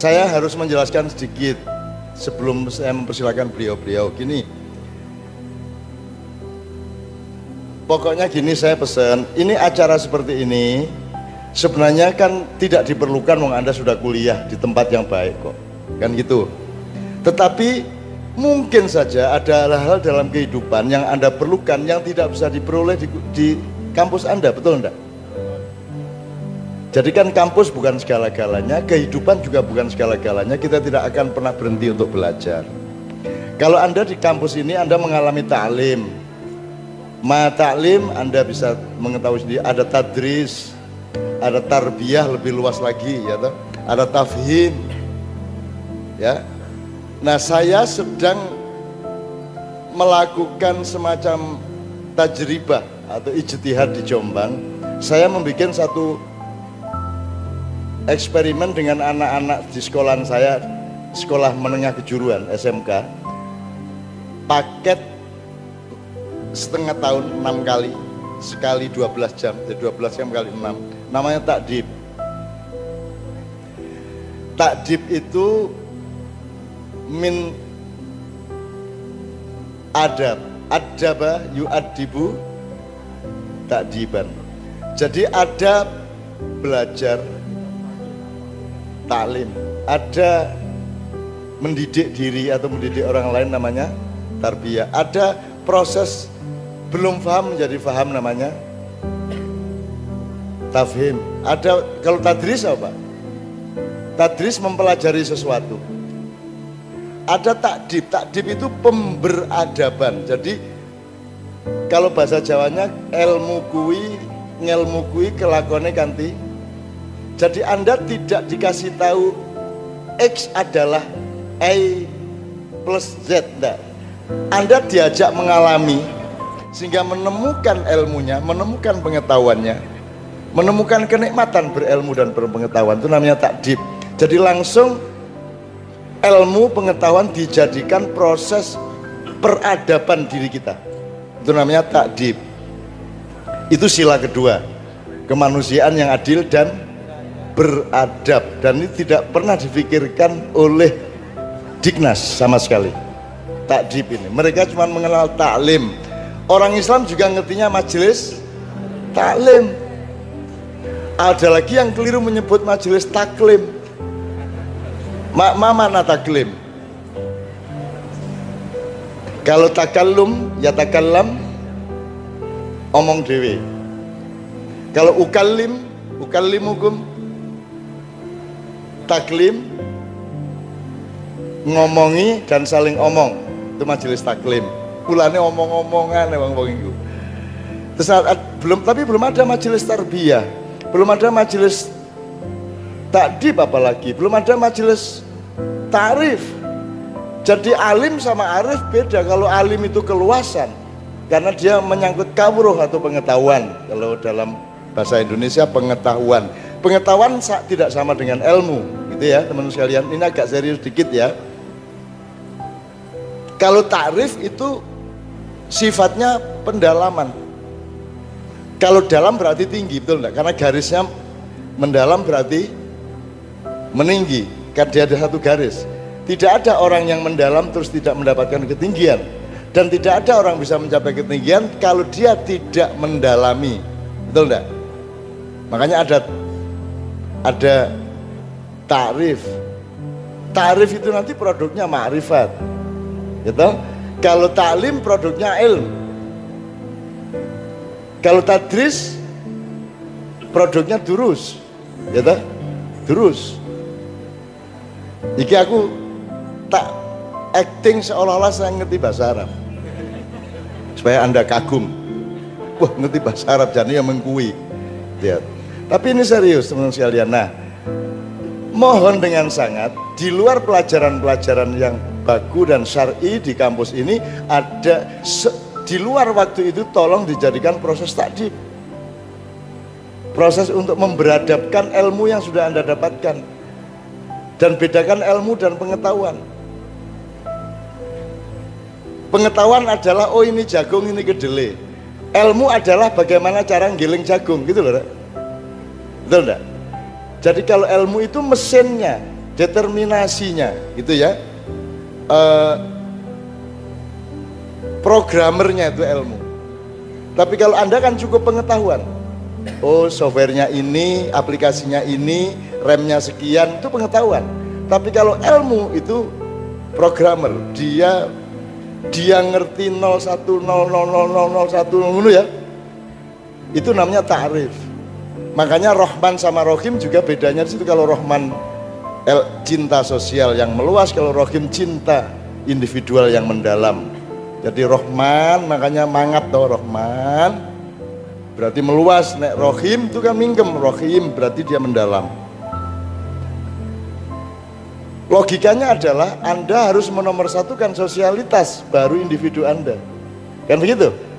Saya harus menjelaskan sedikit sebelum saya mempersilahkan beliau-beliau. Gini, pokoknya gini saya pesan, ini acara seperti ini sebenarnya kan tidak diperlukan wong Anda sudah kuliah di tempat yang baik kok. Kan gitu. Tetapi mungkin saja ada hal-hal dalam kehidupan yang Anda perlukan yang tidak bisa diperoleh di, di kampus Anda, betul enggak? Jadi kan kampus bukan segala-galanya, kehidupan juga bukan segala-galanya, kita tidak akan pernah berhenti untuk belajar. Kalau Anda di kampus ini Anda mengalami taklim, ma taklim Anda bisa mengetahui sendiri ada tadris, ada tarbiyah lebih luas lagi ya toh, ada tafhim. Ya. Nah, saya sedang melakukan semacam tajribah atau ijtihad di Jombang. Saya membuat satu eksperimen dengan anak-anak di sekolah saya sekolah menengah kejuruan SMK paket setengah tahun enam kali sekali 12 jam jadi 12 jam kali 6 namanya takdib. Takdib itu min adab. Adaba yu'adibu takdiban. Jadi ada belajar taklim, ada mendidik diri atau mendidik orang lain namanya tarbiyah. Ada proses belum paham menjadi paham namanya tafhim. Ada kalau tadris apa? Tadris mempelajari sesuatu. Ada takdib, takdib itu pemberadaban. Jadi kalau bahasa Jawanya ilmu kui, ngelmu kui kelakone kanti jadi Anda tidak dikasih tahu X adalah A plus Z. Enggak. Anda diajak mengalami sehingga menemukan ilmunya, menemukan pengetahuannya, menemukan kenikmatan berilmu dan berpengetahuan itu namanya takdib. Jadi langsung ilmu pengetahuan dijadikan proses peradaban diri kita. Itu namanya takdib. Itu sila kedua, kemanusiaan yang adil dan beradab. Dan ini tidak pernah difikirkan oleh Dignas sama sekali. Takdib ini. Mereka cuma mengenal taklim. Orang Islam juga ngertinya majelis taklim. Ada lagi yang keliru menyebut majelis taklim. Ma mana taklim? Kalau takallum ya takallam omong dewi kalau ukallim ukallimukum taklim ngomongi dan saling omong. Itu majelis taklim. Pulane omong-omongan emang wong itu. Terus belum tapi belum ada majelis tarbiyah. Belum ada majelis takdib apalagi. Belum ada majelis tarif jadi alim sama arif beda. Kalau alim itu keluasan karena dia menyangkut kawruh atau pengetahuan. Kalau dalam bahasa Indonesia pengetahuan. Pengetahuan tidak sama dengan ilmu gitu ya teman-teman sekalian. Ini agak serius dikit ya. Kalau tarif itu sifatnya pendalaman. Kalau dalam berarti tinggi, betul enggak? Karena garisnya mendalam berarti meninggi. Dia ada satu garis. Tidak ada orang yang mendalam terus tidak mendapatkan ketinggian. Dan tidak ada orang bisa mencapai ketinggian kalau dia tidak mendalami. Betul enggak? Makanya ada ada Tarif. Tarif itu nanti produknya ma'rifat. Gitu? Kalau taklim produknya ilm. Kalau tadris produknya durus. Gitu? Durus. Iki aku tak acting seolah-olah saya ngerti bahasa Arab. Supaya Anda kagum. Wah, ngerti bahasa Arab jadi yang mengkui. Lihat. Tapi ini serius teman-teman sekalian. Nah, mohon dengan sangat di luar pelajaran-pelajaran yang baku dan syar'i di kampus ini ada di luar waktu itu tolong dijadikan proses takdib. Proses untuk memberadabkan ilmu yang sudah anda dapatkan. Dan bedakan ilmu dan pengetahuan. Pengetahuan adalah oh ini jagung ini kedelai. Ilmu adalah bagaimana cara ngiling jagung gitu loh betul enggak jadi kalau ilmu itu mesinnya, determinasinya gitu ya uh, programmernya itu ilmu tapi kalau anda kan cukup pengetahuan oh softwarenya ini aplikasinya ini remnya sekian itu pengetahuan tapi kalau ilmu itu programmer dia dia ngerti 01000001 ya itu namanya ta'rif makanya Rohman sama Rohim juga bedanya di situ. Kalau Rohman cinta sosial yang meluas kalau Rohim cinta individual yang mendalam. Jadi Rohman makanya mangat tau Rohman. Berarti meluas. Nek Rohim itu kan minggem Rohim berarti dia mendalam. Logikanya adalah Anda harus menomorsatukan sosialitas baru individu Anda. Kan begitu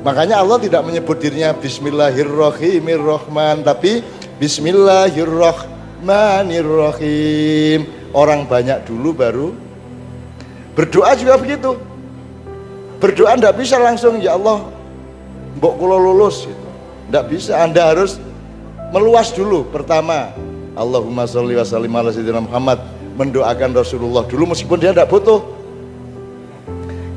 Makanya Allah tidak menyebut dirinya Bismillahirrahmanirrahim tapi Bismillahirrahmanirrahim. Orang banyak dulu baru berdoa juga begitu. Berdoa tidak bisa langsung ya Allah, mbok kulo lulus gitu. Tidak bisa, Anda harus meluas dulu. Pertama, Allahumma sholli wa sallim ala Muhammad mendoakan Rasulullah dulu meskipun dia tidak butuh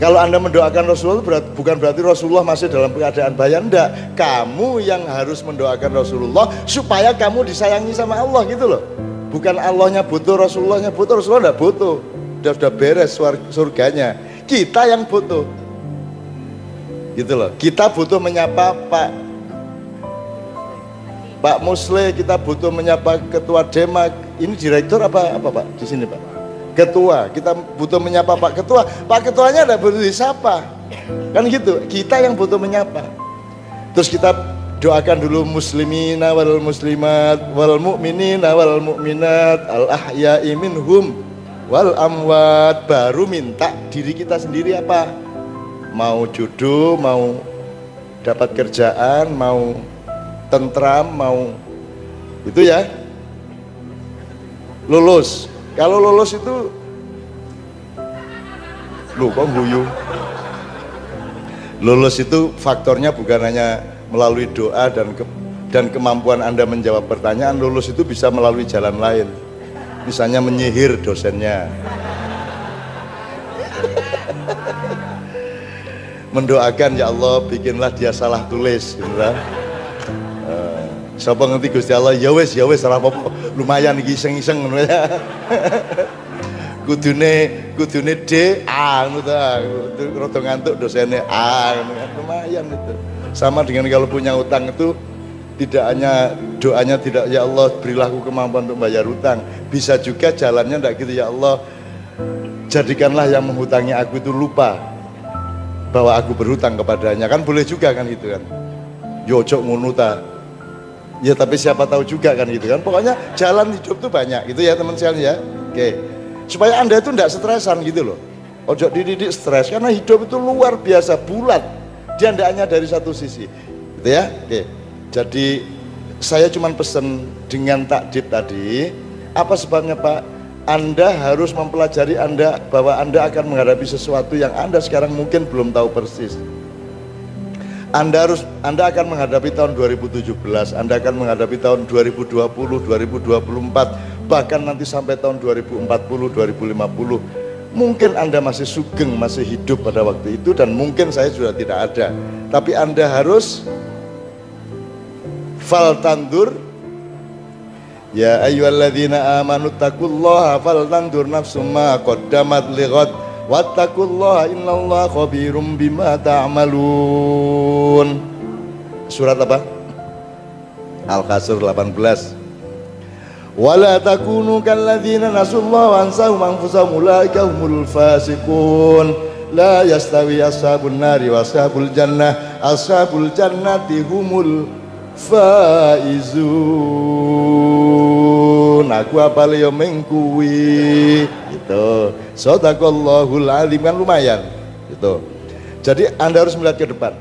kalau Anda mendoakan Rasulullah berat, bukan berarti Rasulullah masih dalam keadaan bayar enggak. Kamu yang harus mendoakan Rasulullah supaya kamu disayangi sama Allah gitu loh. Bukan Allahnya butuh, Rasulullahnya butuh, Rasulullah enggak butuh. Sudah sudah beres surganya. Kita yang butuh. Gitu loh. Kita butuh menyapa Pak Pak Musle, kita butuh menyapa Ketua Demak. Ini direktur apa apa Pak di sini Pak? Ketua. Kita butuh menyapa pak ketua. Pak ketuanya ada butuh disapa. Kan gitu kita yang butuh menyapa. Terus kita doakan dulu muslimina wal muslimat wal mu'minina wal mu'minat al ahya'i minhum wal amwat. Baru minta diri kita sendiri apa? Mau jodoh mau dapat kerjaan mau tentram mau itu ya. Lulus kalau lolos itu lu kok guyu? Lolos itu faktornya bukan hanya melalui doa dan ke, dan kemampuan Anda menjawab pertanyaan, lulus itu bisa melalui jalan lain. Misalnya menyihir dosennya. Mendoakan ya Allah bikinlah dia salah tulis gitu Siapa ngerti Gusti Allah? Ya wes ya wes ora apa-apa. Lumayan iki iseng-iseng ngono ya. Kudune kudune D A ngono ta. Rada ngantuk dosene A ngono kan lumayan itu. Sama dengan kalau punya utang itu tidak hanya doanya tidak ya Allah berilah aku kemampuan untuk bayar utang. Bisa juga jalannya tidak gitu ya Allah jadikanlah yang menghutangi aku itu lupa bahwa aku berhutang kepadanya. Kan boleh juga kan gitu kan. Yojok ngono ta ya tapi siapa tahu juga kan gitu kan. Pokoknya jalan hidup tuh banyak gitu ya teman sekalian ya. Oke. Supaya anda itu tidak stresan gitu loh. Ojo dididik stres karena hidup itu luar biasa bulat. Dia tidak hanya dari satu sisi gitu ya. Oke. Jadi saya cuma pesen dengan takdib tadi apa sebabnya Pak? Anda harus mempelajari Anda bahwa Anda akan menghadapi sesuatu yang Anda sekarang mungkin belum tahu persis. Anda harus Anda akan menghadapi tahun 2017, Anda akan menghadapi tahun 2020, 2024, bahkan nanti sampai tahun 2040, 2050. Mungkin Anda masih sugeng, masih hidup pada waktu itu dan mungkin saya sudah tidak ada. Tapi Anda harus fal tandur Ya ayyuhalladzina amanu taqullaha fal tandur nafsum ma qaddamat Wattaqullaha innallaha khabirum bima ta'malun. Surat apa? Al-Qasr 18. Wala takunu kalladzina nasullaha wa ansahum anfusahum ulaika humul. La yastawi ashabun nari wa ashabul jannah ashabul jannati humul faizun. Aku apa yo mengkuwi gitu Sodakallahul alim kan lumayan gitu jadi anda harus melihat ke depan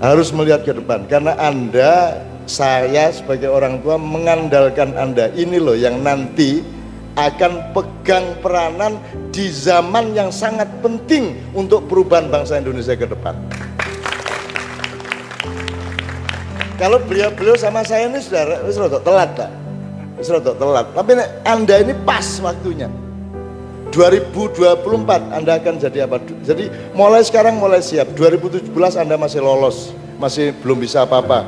harus melihat ke depan karena anda saya sebagai orang tua mengandalkan anda ini loh yang nanti akan pegang peranan di zaman yang sangat penting untuk perubahan bangsa Indonesia ke depan. Kalau beliau-beliau sama saya ini sudah telat, Pak. Telat. Tapi Anda ini pas waktunya. 2024 Anda akan jadi apa? Jadi mulai sekarang mulai siap. 2017 Anda masih lolos, masih belum bisa apa-apa.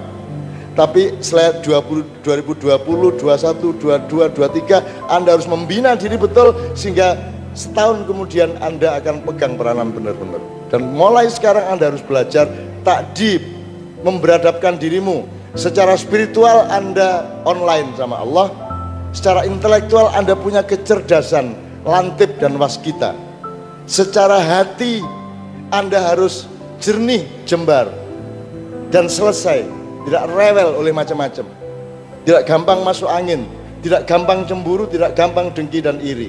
Tapi setelah 20, 2020, 21, 22, 23 Anda harus membina diri betul sehingga setahun kemudian Anda akan pegang peranan benar-benar. Dan mulai sekarang Anda harus belajar takdib, memberadabkan dirimu. Secara spiritual Anda online sama Allah, secara intelektual Anda punya kecerdasan, lantip dan waskita. Secara hati Anda harus jernih, jembar dan selesai, tidak rewel oleh macam-macam. Tidak gampang masuk angin, tidak gampang cemburu, tidak gampang dengki dan iri.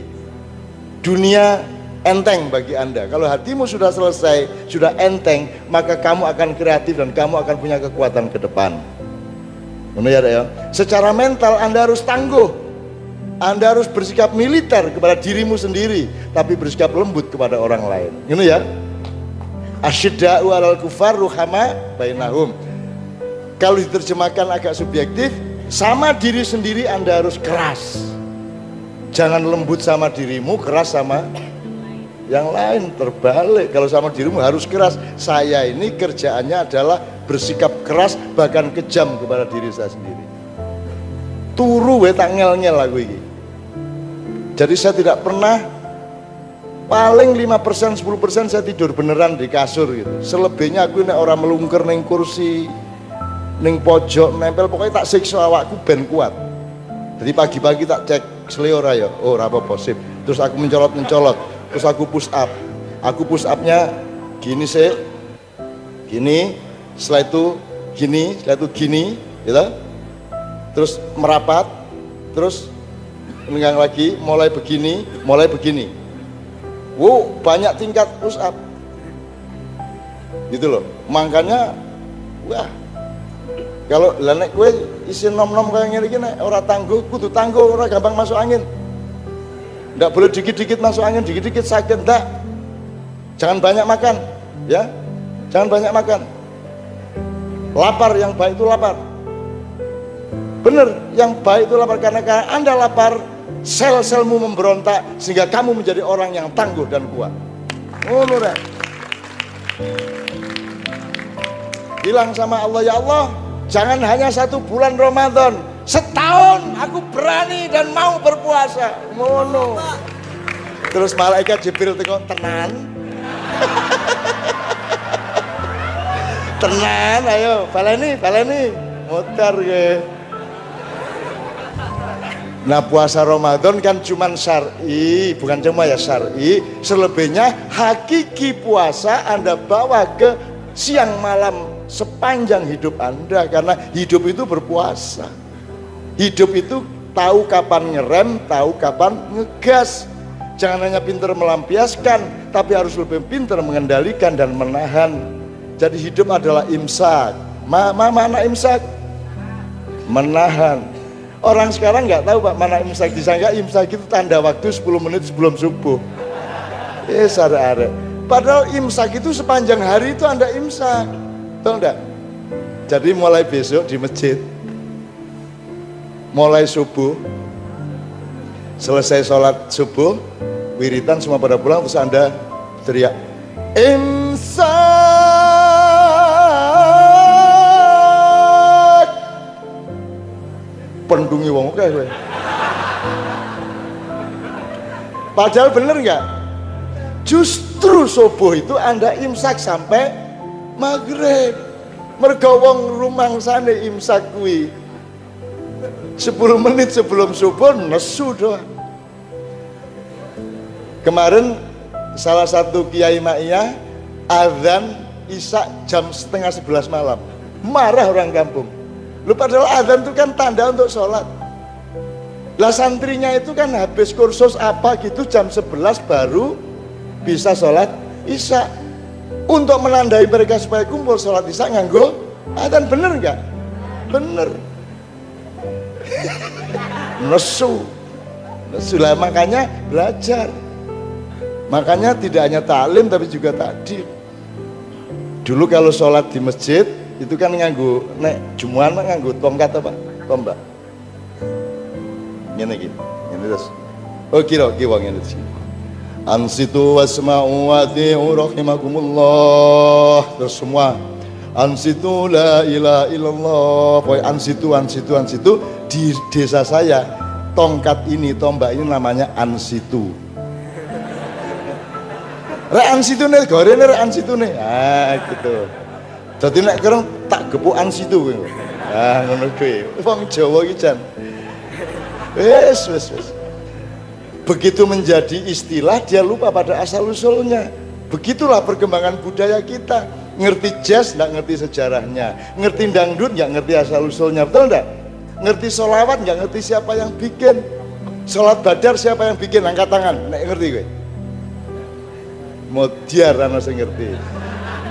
Dunia enteng bagi Anda. Kalau hatimu sudah selesai, sudah enteng, maka kamu akan kreatif dan kamu akan punya kekuatan ke depan. Benar ya? Secara mental Anda harus tangguh, anda harus bersikap militer kepada dirimu sendiri, tapi bersikap lembut kepada orang lain. Ini ya. Asyidda'u alal kufar ruhama bainahum. Kalau diterjemahkan agak subjektif, sama diri sendiri Anda harus keras. Jangan lembut sama dirimu, keras sama yang lain terbalik. Kalau sama dirimu harus keras. Saya ini kerjaannya adalah bersikap keras bahkan kejam kepada diri saya sendiri. Turu we tak ngel-ngel lagu ini. Jadi saya tidak pernah paling 5% 10% saya tidur beneran di kasur gitu. Selebihnya aku ini orang melungker neng kursi, neng pojok nempel pokoknya tak siksa awakku ben kuat. Jadi pagi-pagi tak cek seliora ya, oh apa posip. Terus aku mencolot-mencolot, terus aku push up. Aku push upnya gini sih, gini, setelah itu gini, setelah itu gini, gitu. Terus merapat, terus menengah lagi, mulai begini, mulai begini. Wow, banyak tingkat push up. Gitu loh. Makanya, wah, kalau lanek gue isi nom-nom kayak gini gini, orang tangguh, kudu tangguh, orang gampang masuk angin. Enggak boleh dikit-dikit masuk angin, dikit-dikit sakit, enggak. Jangan banyak makan, ya. Jangan banyak makan. Lapar yang baik itu lapar. Benar, yang baik itu lapar karena, karena Anda lapar, sel-selmu memberontak sehingga kamu menjadi orang yang tangguh dan kuat. Ngono Bilang sama Allah, ya Allah, jangan hanya satu bulan Ramadan, setahun aku berani dan mau berpuasa. Ngono. Terus malaikat Jibril teko tenan. tenan, ayo, baleni, baleni. Mutar ke. Nah puasa Ramadan kan cuma syar'i, bukan cuma ya syar'i. Selebihnya hakiki puasa Anda bawa ke siang malam sepanjang hidup Anda karena hidup itu berpuasa. Hidup itu tahu kapan ngerem, tahu kapan ngegas. Jangan hanya pintar melampiaskan, tapi harus lebih pintar mengendalikan dan menahan. Jadi hidup adalah imsak. Ma mana imsak? Menahan Orang sekarang nggak tahu Pak mana imsak disangka imsak itu tanda waktu 10 menit sebelum subuh. Eh sadar Padahal imsak itu sepanjang hari itu Anda imsak. Tahu enggak? Jadi mulai besok di masjid mulai subuh selesai sholat subuh wiritan semua pada pulang terus anda teriak imsak pendungi wong oke gue. Padahal bener nggak? Justru subuh itu Anda imsak sampai maghrib. Mergo wong rumang sana imsak kuwi. 10 menit sebelum subuh nesu doang. Kemarin salah satu kiai ma'iyah azan isak jam setengah sebelas malam. Marah orang kampung Lu padahal adzan itu kan tanda untuk sholat. Lah santrinya itu kan habis kursus apa gitu jam 11 baru bisa sholat isya. Untuk menandai mereka supaya kumpul sholat isya nganggo adzan bener nggak? Bener. Nesu. Nesu lah makanya belajar. Makanya tidak hanya taklim tapi juga takdim. Dulu kalau sholat di masjid itu kan nganggu nek jumuan mah nganggu tongkat apa tombak ngene iki. Ngene terus. Oh kira ki wong ngene iki. Ansitu wasma'u wa rahimakumullah. Terus semua Ansitu la ilaha illallah. Pokoknya ansitu, ansitu, ansitu di desa saya tongkat ini, tombak ini namanya ansitu. Rek ansitu nih, goreng rek ansitu nih. Ah gitu. Jadi nek kereng tak gepuk ansitu kowe. Ah ngono kuwi. Wong Jawa iki jan. Wes wes wes. Begitu menjadi istilah dia lupa pada asal usulnya. Begitulah perkembangan budaya kita ngerti jazz nggak ngerti sejarahnya ngerti dangdut nggak ngerti asal usulnya betul nggak ngerti solawat nggak ngerti siapa yang bikin sholat badar siapa yang bikin angkat tangan nek ngerti gue modiar ana sing ngerti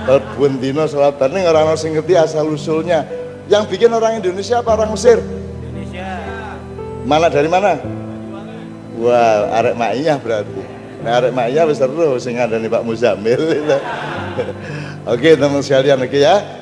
Kalbun dino sholat badar orang sing ngerti asal usulnya. Yang bikin orang Indonesia apa orang Mesir? Indonesia. Mana dari mana? Wah arek maiyah berarti. Nah arek maiyah besar seru sing ada nih Pak Muzamil Oke teman sekalian oke ya.